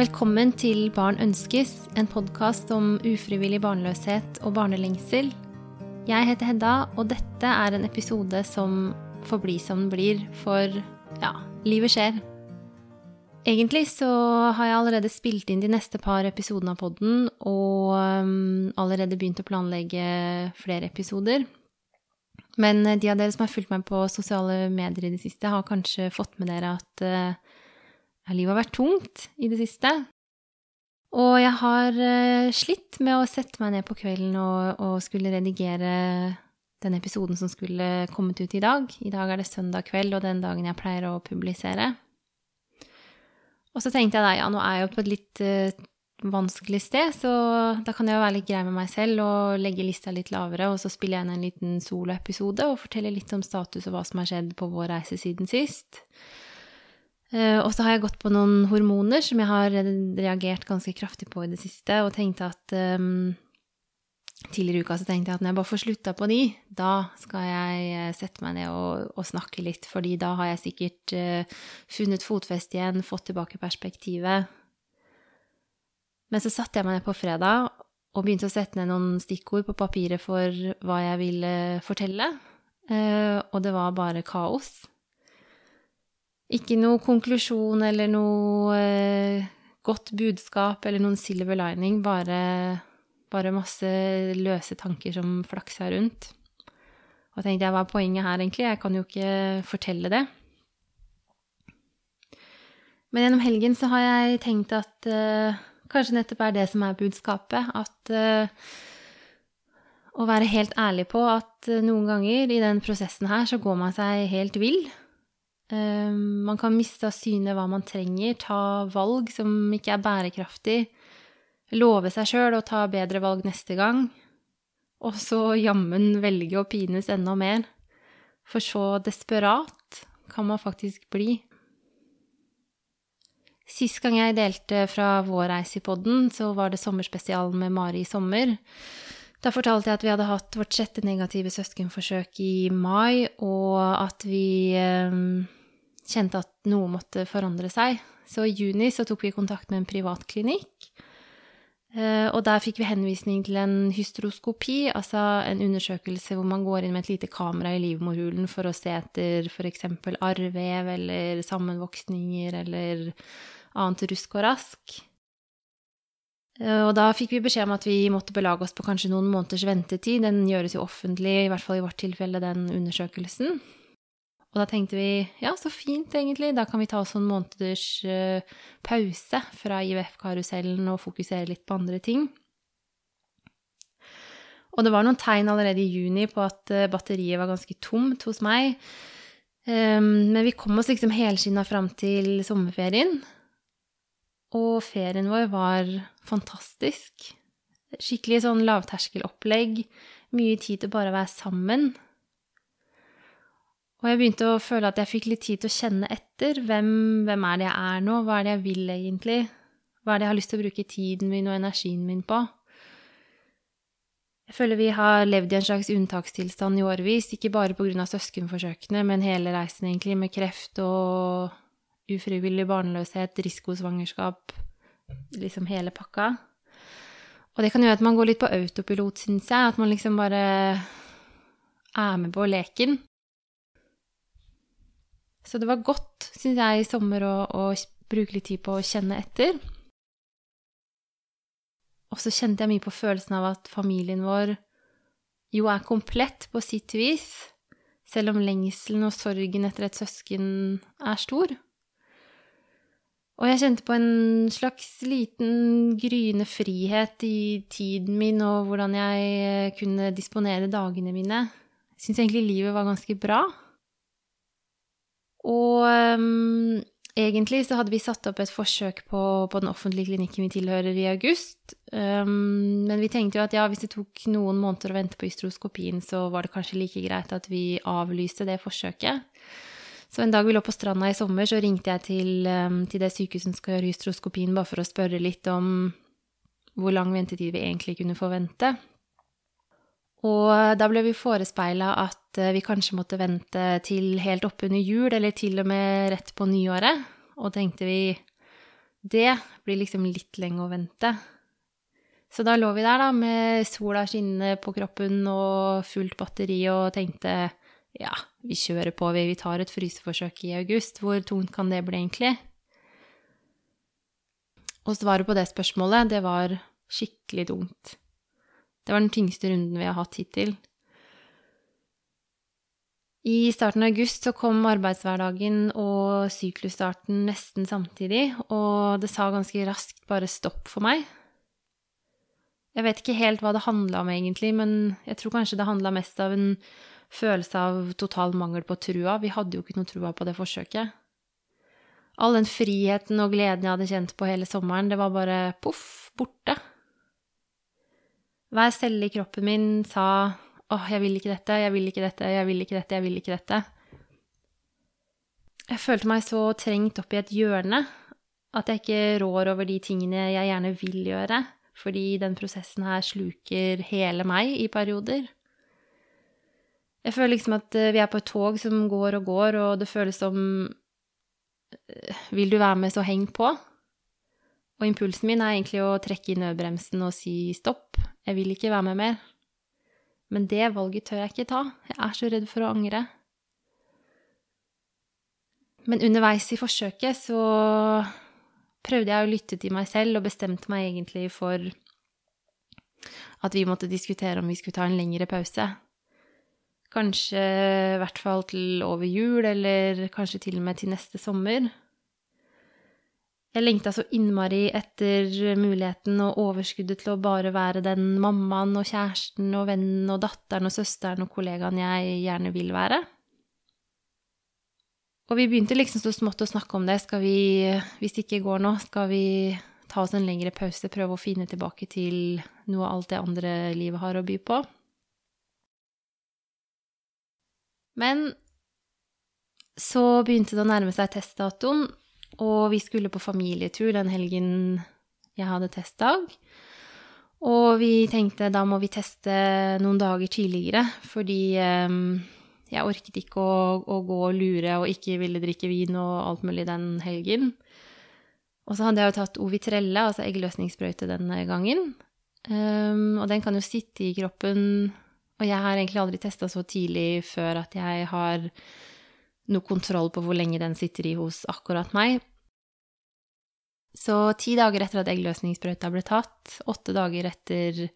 Velkommen til Barn ønskes, en podkast om ufrivillig barnløshet og barnelengsel. Jeg heter Hedda, og dette er en episode som får bli som den blir, for ja, livet skjer. Egentlig så har jeg allerede spilt inn de neste par episodene av podden, og um, allerede begynt å planlegge flere episoder. Men de av dere som har fulgt meg på sosiale medier i det siste, har kanskje fått med dere at uh, livet har vært tungt i det siste. Og jeg har uh, slitt med å sette meg ned på kvelden og, og, skulle redigere den episoden som skulle kommet ut i dag. I dag er det søndag kveld og den dagen jeg pleier å publisere. Og så tenkte jeg da, ja, nå er jeg jo på et litt uh, vanskelig sted, så da kan jeg jo være litt grei med meg selv og legge lista litt lavere, og så spiller jeg inn en liten soloepisode og forteller litt om status og hva som har skjedd på vår reise siden sist. Uh, og så har jeg gått på noen hormoner som jeg har reagert ganske kraftig på i det siste, og tenkte at um, Tidligere i uka så tenkte jeg at når jeg bare får slutta på de, da skal jeg eh, sette meg ned og, og snakke litt, fordi da har jeg sikkert uh, funnet fotfeste igjen, fått tilbake perspektivet. Men så satte jeg meg ned på fredag og begynte å sette ned noen stikkord på papiret for hva jeg ville fortelle, uh, og det var bare kaos. Ikke noe konklusjon eller noe eh, godt budskap eller noen silver lining, bare, bare masse løse tanker som flaksa rundt. Og tenkte jeg, hva er poenget her, egentlig? Jeg kan jo ikke fortelle det. Men gjennom helgen så har jeg tenkt at uh, kanskje nettopp er det som er budskapet. At uh, å være helt ærlig på at noen ganger i den prosessen her så går man seg helt vill. Ehm, man kan miste av syne hva man trenger, ta valg som ikke er bærekraftig, love seg sjøl å ta bedre valg neste gang, og så jammen velge å pines enda mer. For så desperat kan man faktisk bli. Sist gang jeg delte fra vår reise i podden, så var det sommerspesialen med Mari i sommer. Da fortalte jeg at vi hadde hatt vårt sjette negative søskenforsøk i mai, og at vi eh, kjente at noe måtte forandre seg. Så i juni så tok vi kontakt med en privat klinikk. og der fikk vi henvisning til en hysteroskopi, altså en undersøkelse hvor man går inn med et lite kamera i livmorhulen for å se etter f.eks. arrvev eller sammenvoksninger eller annet rusk og rask. Eh, og da fikk vi beskjed om at vi måtte belage oss på kanskje noen måneders ventetid. Den gjøres jo offentlig, i hvert fall i vårt tilfelle, den undersøkelsen. Og da tenkte vi ja, så fint, egentlig. Da kan vi ta oss noen måneders uh, pause fra IVF-karusellen og fokusere litt på andre ting. Og det var noen tegn allerede i juni på at uh, batteriet var ganske tomt hos meg. Um, men vi kom oss liksom helskinna fram til sommerferien. Og ferien vår var fantastisk. Skikkelig sånn lavterskelopplegg. Mye tid til bare å være sammen. Og jeg begynte å føle at jeg fikk litt tid til å kjenne etter. Hvem, hvem, er det jeg er nå? Hva er det jeg vil egentlig? Hva er det jeg har lyst til å bruke tiden min og energien min på? Jeg føler vi har levd i en slags unntakstilstand i årevis, ikke bare pga. søskenforsøkene, men hele reisen egentlig, med kreft og ufrivillig barnløshet, risikosvangerskap, liksom hele pakka. Og det kan gjøre at man går litt på autopilot, syns jeg. At man liksom bare er med på leken. Så det var godt, syns jeg, i sommer å, å, bruke litt tid på å kjenne etter. Og så kjente jeg mye på følelsen av at familien vår jo er komplett på sitt vis, selv om lengselen og sorgen etter et søsken er stor. Og jeg kjente på en slags liten gryende frihet i tiden min og hvordan jeg kunne disponere dagene mine. Jeg syns egentlig livet var ganske bra. Og um, egentlig så hadde vi satt opp et forsøk på, på den offentlige klinikken vi tilhører, i august. Um, men vi tenkte jo at ja, hvis det tok noen måneder å vente på ystroskopien, så var det kanskje like greit at vi avlyste det forsøket. Så en dag vi lå på stranda i sommer, så ringte jeg til, um, til det sykehuset som skal gjøre hystroskopien, bare for å spørre litt om hvor lang ventetid vi egentlig kunne forvente. Og da ble vi forespeila at eh, vi kanskje måtte vente til helt oppunder jul, eller til og med rett på nyåret. Og tenkte vi det blir liksom litt lenge å vente. Så da lå vi der, da, med sola skinnende på kroppen og fullt batteri, og tenkte ja, vi kjører på, vi, vi tar et fryseforsøk i august. Hvor tungt kan det bli, egentlig? Og svaret på det spørsmålet, det var skikkelig tungt. Det var den tyngste runden vi har hatt hittil. I starten av august så kom arbeidshverdagen og syklusstarten nesten samtidig, og det sa ganske raskt bare stopp for meg. Jeg vet ikke helt hva det handla om, egentlig, men jeg tror kanskje det handla mest av en følelse av total mangel på trua. Vi hadde jo ikke noe trua på det forsøket. All den friheten og gleden jeg hadde kjent på hele sommeren, det var bare poff, borte. Hver celle i kroppen min sa åh, jeg vil ikke dette, jeg vil ikke dette, jeg vil ikke dette, jeg vil ikke dette. Jeg følte meg så trengt opp i et hjørne at jeg ikke rår over de tingene jeg gjerne vil gjøre, fordi den prosessen her sluker hele meg i perioder. Jeg føler liksom at eh, vi er på et tog som går og går, og det føles som eh, Vil du være med, så heng på. Og impulsen min er egentlig å trekke i nødbremsen og si stopp, jeg vil ikke være med mer. Men det valget tør jeg ikke ta. Jeg er så redd for å angre. Men underveis i forsøket så prøvde jeg å lytte til meg selv og bestemte meg egentlig for at vi måtte diskutere om vi skulle ta en lengre pause. Kanskje i hvert fall til over jul, eller kanskje til og med til neste sommer. Jeg lengta så innmari etter muligheten og overskuddet til å bare være den mammaen og kjæresten og vennen og datteren og søsteren og kollegaen jeg gjerne vil være. Og vi begynte liksom så smått å snakke om det. Skal vi, hvis det ikke går nå, skal vi ta oss en lengre pause, prøve å finne tilbake til noe av alt det andre livet har å by på? Men så begynte det å nærme seg testdatoen, og vi skulle på familietur den helgen jeg hadde testdag. Og vi tenkte da må vi teste noen dager tidligere, fordi um, jeg orket ikke å, å, gå og lure og ikke ville drikke vin og alt mulig den helgen. Og så hadde jeg jo tatt Ovitrelle, altså eggløsningssprøyte, denne gangen. Um, og den kan jo sitte i kroppen Og jeg har egentlig aldri testa så tidlig før at jeg har noe kontroll på hvor lenge den sitter i hos akkurat meg. Så ti dager etter at eggløsningssprøyta ble tatt, åtte dager etter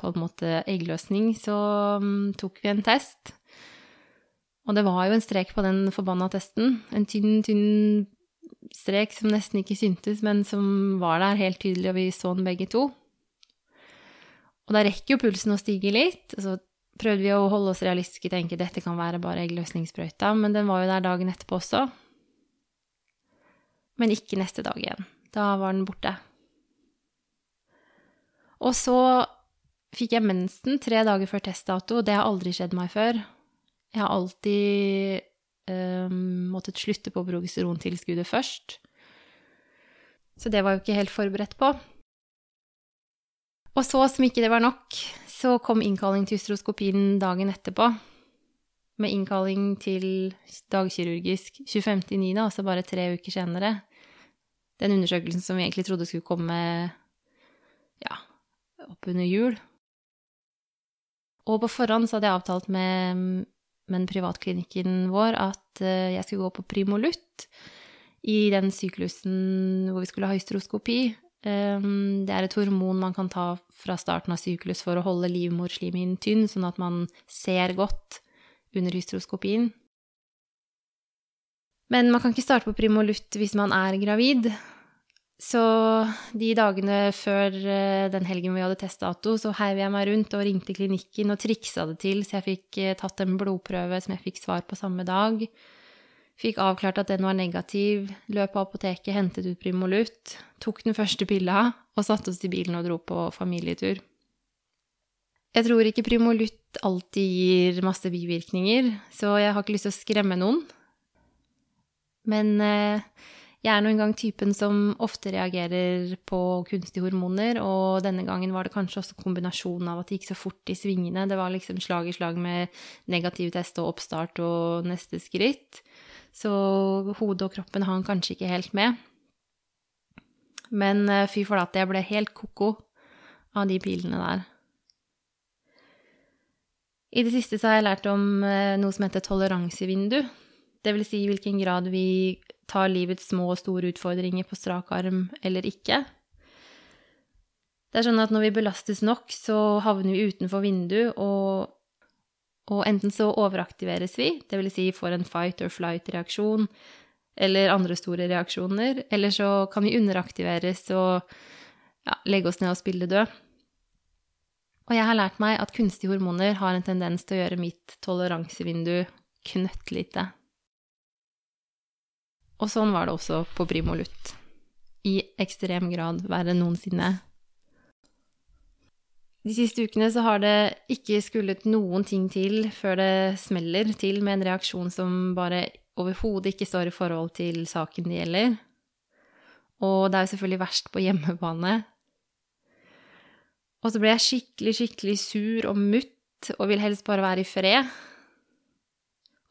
på en måte eggløsning, så um, tok vi en test. Og det var jo en strek på den forbanna testen. En tynn, tynn strek som nesten ikke syntes, men som var der helt tydelig, og vi så den begge to. Og da rekker jo pulsen å stige litt. Så prøvde vi å holde oss realistiske og tenke dette kan være bare eggløsningssprøyta, men den var jo der dagen etterpå også men ikke neste dag igjen. Da var den borte. Og så fikk jeg mensen tre dager før testdato. og Det har aldri skjedd meg før. Jeg har alltid øh, måttet slutte på progesterontilskuddet først. Så det var jo ikke helt forberedt på. Og så, som ikke det var nok, så kom innkalling til hystroskopien dagen etterpå. Med innkalling til dagkirurgisk 25.9., altså bare tre uker senere den undersøkelsen som vi egentlig trodde skulle komme ja, oppunder jul. Og på forhånd så hadde jeg avtalt med, med privatklinikken vår at eh, jeg skulle gå på Primolutt i den syklusen hvor vi skulle ha hystroskopi. Ehm, det er et hormon man kan ta fra starten av syklus for å holde livmorslimhinnen tynn, sånn at man ser godt under hystroskopien. Men man kan ikke starte på Primolutt hvis man er gravid. Så de dagene før eh, den helgen vi hadde testdato, så heiv jeg meg rundt og ringte klinikken og triksa det til, så jeg fikk eh, tatt en blodprøve som jeg fikk svar på samme dag. Fikk avklart at den var negativ, løp på apoteket, hentet ut Primolutt, tok den første pilla og satte oss i bilen og dro på familietur. Jeg tror ikke Primolutt alltid gir masse bivirkninger, så jeg har ikke lyst til å skremme noen. Men eh, jeg er nå engang typen som ofte reagerer på kunstige hormoner, og denne gangen var det kanskje også kombinasjonen av at det gikk så fort i svingene. Det var liksom slag i slag med negativ test og oppstart og neste skritt. Så hodet og kroppen hang kanskje ikke helt med. Men eh, fy flate, jeg ble helt ko-ko av de pilene der. I det siste så har jeg lært om eh, noe som heter toleransevindu. Det vil si i hvilken grad vi tar livets små og store utfordringer på strak arm eller ikke. Det er sånn at når vi belastes nok, så havner vi utenfor vindu, og, og enten så overaktiveres vi, vil si får en fight or flight-reaksjon, eller andre store reaksjoner, eller så kan vi underaktiveres og ja, legge oss ned og spille død. Og jeg har lært meg at kunstige hormoner har en tendens til å gjøre mitt toleransevindu knøttlite. Og sånn var det også på Primolutt. I ekstrem grad verre enn noensinne. De siste ukene så har det ikke skullet noen ting til før det smeller til med en reaksjon som bare overhodet ikke står i forhold til saken det gjelder. Og det er jo selvfølgelig verst på hjemmebane. Og så ble jeg skikkelig, skikkelig sur og mutt og vil helst bare være i fred.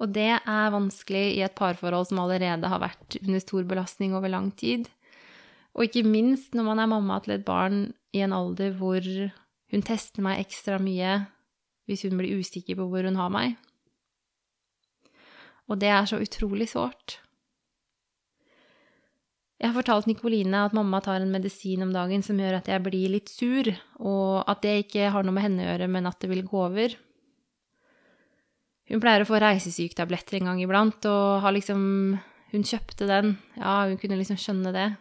Og det er vanskelig i et parforhold som allerede har vært under stor belastning over lang tid. Og ikke minst når man er mamma til et barn i en alder hvor hun tester meg ekstra mye hvis hun blir usikker på hvor hun har meg. Og det er så utrolig sårt. Jeg har fortalt Nikoline at mamma tar en medisin om dagen som gjør at jeg blir litt sur, og at det ikke har noe med henne å gjøre, men at det vil gå over. Hun pleier å få reisesyketabletter en gang iblant, og liksom Hun kjøpte den. Ja, hun kunne liksom skjønne det.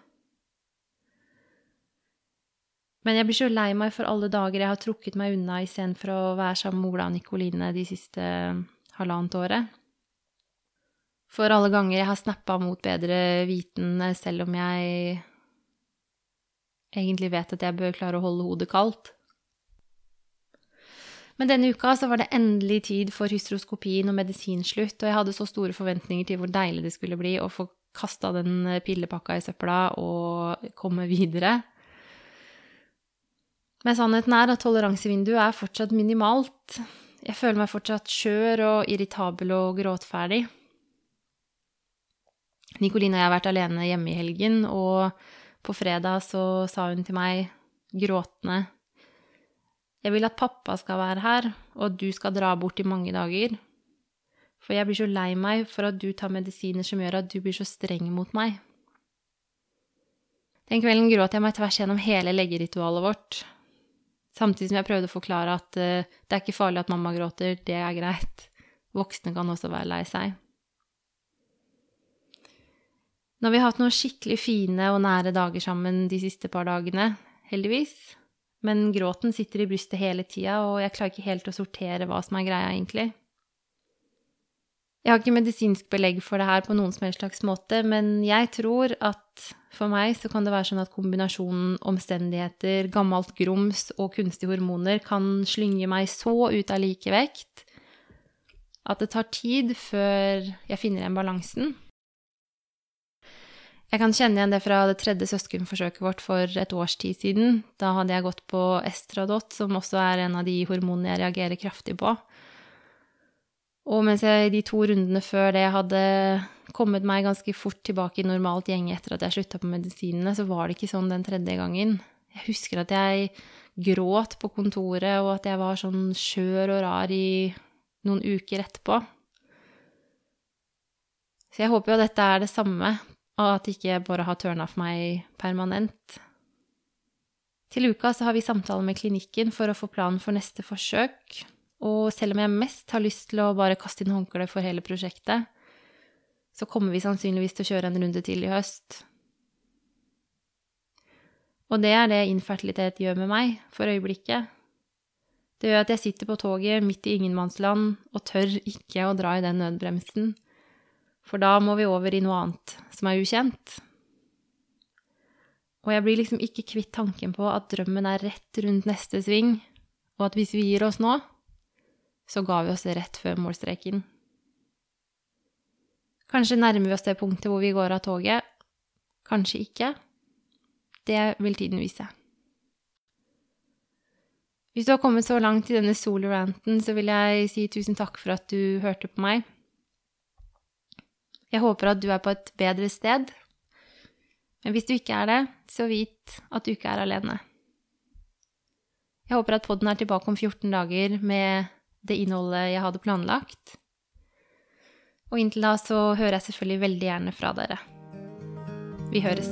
Men jeg blir så lei meg for alle dager jeg har trukket meg unna istedenfor å være sammen med Ola og Nikoline de siste halvannet året. For alle ganger jeg har snappa mot bedre vitende, selv om jeg egentlig vet at jeg bør klare å holde hodet kaldt. Men denne uka så var det endelig tid for hystroskopien og medisinslutt, og jeg hadde så store forventninger til hvor deilig det skulle bli å få kasta den pillepakka i søpla og komme videre. Men sannheten er at toleransevinduet er fortsatt minimalt. Jeg føler meg fortsatt skjør og irritabel og gråtferdig. Nikoline og jeg har vært alene hjemme i helgen, og på fredag så sa hun til meg, gråtende, Jeg vil at pappa skal være her, og at du skal dra bort i mange dager. For jeg blir så lei meg for at du tar medisiner som gjør at du blir så streng mot meg. Den kvelden gråt jeg meg tvers gjennom hele leggeritualet vårt. Samtidig som jeg prøvde å forklare at uh, det er ikke farlig at mamma gråter, det er greit. Voksne kan også være lei seg. Nå har vi hatt noen skikkelig fine og nære dager sammen de siste par dagene, heldigvis. Men gråten sitter i brystet hele tida, og jeg klarer ikke helt å sortere hva som er greia, egentlig. Jeg har ikke medisinsk belegg for det her på noen som helst slags måte, men jeg tror at for meg så kan det være sånn at kombinasjonen omstendigheter, gammelt grums og kunstige hormoner kan slynge meg så ut av likevekt at det tar tid før jeg finner igjen balansen. Jeg kan kjenne igjen det fra det tredje søskenforsøket vårt for et års tid siden. Da hadde jeg gått på Estradot, som også er en av de hormonene jeg reagerer kraftig på. Og mens jeg de to rundene før det hadde kommet meg ganske fort tilbake i normalt gjenge etter at jeg slutta på medisinene, så var det ikke sånn den tredje gangen. Jeg husker at jeg gråt på kontoret, og at jeg var sånn skjør og rar i noen uker etterpå. Så jeg håper jo dette er det samme, og at det ikke bare har tørna for meg permanent. Til uka så har vi samtale med klinikken for å få planen for neste forsøk, og selv om jeg mest har lyst til å bare kaste inn håndkleet for hele prosjektet, så kommer vi sannsynligvis til å kjøre en runde til i høst. Og det er det infertilitet gjør med meg for øyeblikket. Det gjør at jeg sitter på toget midt i ingenmannsland og tør ikke å dra i den nødbremsen, for da må vi over i noe annet som er ukjent. Og jeg blir liksom ikke kvitt tanken på at drømmen er rett rundt neste sving, og at hvis vi gir oss nå, så ga vi oss rett før målstreken. Kanskje nærmer vi oss det punktet hvor vi går av toget. Kanskje ikke. Det vil tiden vise. Hvis du har kommet så langt i denne soloranten, så vil jeg si tusen takk for at du hørte på meg. Jeg håper at du er på et bedre sted. Men hvis du ikke er det, så vit at du ikke er alene. Jeg håper at podden er tilbake om 14 dager med det innholdet jeg hadde planlagt. Og inntil da så hører jeg selvfølgelig veldig gjerne fra dere. Vi høres.